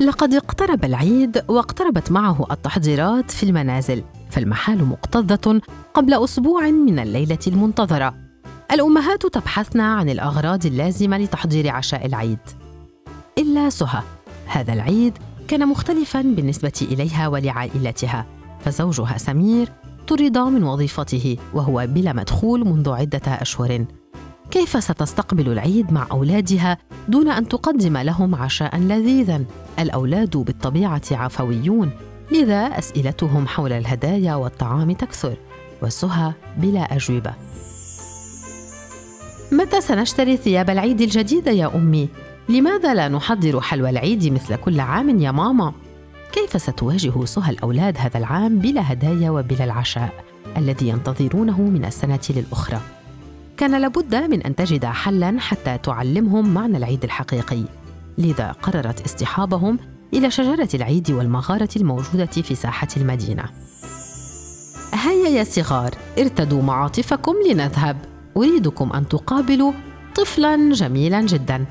لقد اقترب العيد واقتربت معه التحضيرات في المنازل فالمحال مكتظة قبل أسبوع من الليلة المنتظرة. الأمهات تبحثن عن الأغراض اللازمة لتحضير عشاء العيد. إلا سهى هذا العيد كان مختلفا بالنسبة إليها ولعائلتها فزوجها سمير طرد من وظيفته وهو بلا مدخول منذ عدة أشهر. كيف ستستقبل العيد مع أولادها دون أن تقدم لهم عشاء لذيذا؟ الأولاد بالطبيعة عفويون لذا أسئلتهم حول الهدايا والطعام تكثر وسهى بلا أجوبة. متى سنشتري ثياب العيد الجديدة يا أمي؟ لماذا لا نحضر حلوى العيد مثل كل عام يا ماما؟ كيف ستواجه سهى الأولاد هذا العام بلا هدايا وبلا العشاء الذي ينتظرونه من السنة للأخرى؟ كان لابد من أن تجد حلا حتى تعلمهم معنى العيد الحقيقي. لذا قررت اصطحابهم إلى شجرة العيد والمغارة الموجودة في ساحة المدينة. هيا يا صغار ارتدوا معاطفكم لنذهب. أريدكم أن تقابلوا طفلا جميلا جدا.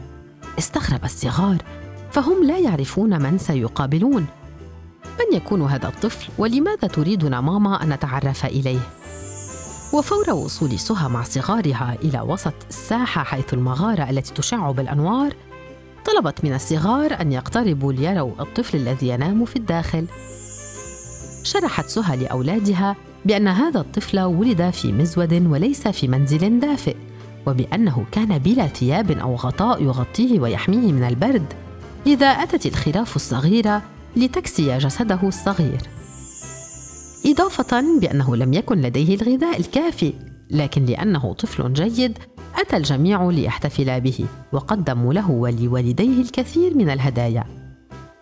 استغرب الصغار فهم لا يعرفون من سيقابلون. من يكون هذا الطفل؟ ولماذا تريدنا ماما أن نتعرف إليه؟ وفور وصول سهى مع صغارها إلى وسط الساحة حيث المغارة التي تشع بالأنوار طلبت من الصغار أن يقتربوا ليروا الطفل الذي ينام في الداخل. شرحت سهى لأولادها بأن هذا الطفل ولد في مزود وليس في منزل دافئ وبأنه كان بلا ثياب أو غطاء يغطيه ويحميه من البرد. لذا أتت الخراف الصغيرة لتكسي جسده الصغير. إضافة بأنه لم يكن لديه الغذاء الكافي لكن لأنه طفل جيد أتى الجميع ليحتفل به وقدموا له ولوالديه الكثير من الهدايا.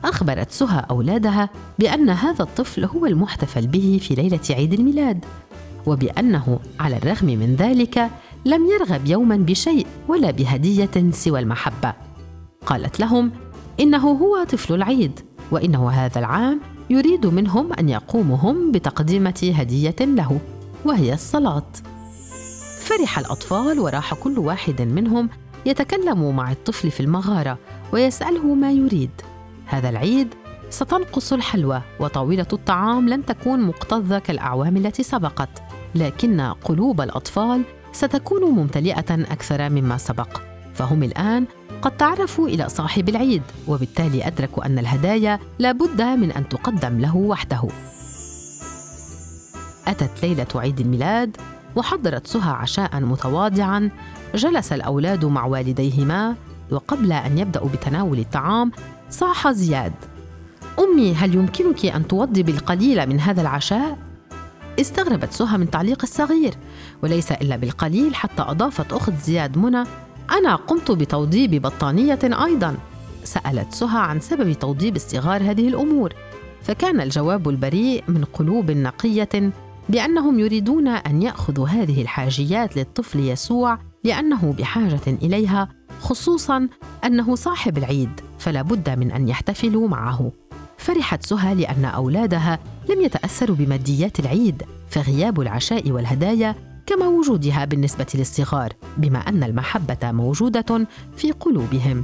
أخبرت سهى أولادها بأن هذا الطفل هو المحتفل به في ليلة عيد الميلاد وبأنه على الرغم من ذلك لم يرغب يوما بشيء ولا بهدية سوى المحبة. قالت لهم إنه هو طفل العيد وإنه هذا العام يريد منهم أن يقوموا هم بتقديمه هدية له وهي الصلاة. فرح الأطفال وراح كل واحد منهم يتكلم مع الطفل في المغارة ويسأله ما يريد. هذا العيد ستنقص الحلوى وطاولة الطعام لن تكون مكتظه كالأعوام التي سبقت لكن قلوب الأطفال ستكون ممتلئة أكثر مما سبق. فهم الآن قد تعرفوا إلى صاحب العيد وبالتالي ادركوا أن الهدايا لابد من أن تقدم له وحده. أتت ليلة عيد الميلاد وحضرت سهى عشاء متواضعا جلس الأولاد مع والديهما وقبل أن يبدأوا بتناول الطعام صاح زياد. أمي هل يمكنك أن توضبي القليل من هذا العشاء؟ استغربت سهى من تعليق الصغير وليس إلا بالقليل حتى أضافت أخت زياد منى أنا قمت بتوضيب بطانية أيضا. سألت سهى عن سبب توضيب الصغار هذه الأمور فكان الجواب البريء من قلوب نقية بأنهم يريدون أن يأخذوا هذه الحاجيات للطفل يسوع لأنه بحاجة إليها خصوصا أنه صاحب العيد فلا بد من أن يحتفلوا معه. فرحت سهى لأن أولادها لم يتأثروا بماديات العيد فغياب العشاء والهدايا كما وجودها بالنسبة للصغار بما أن المحبة موجودة في قلوبهم.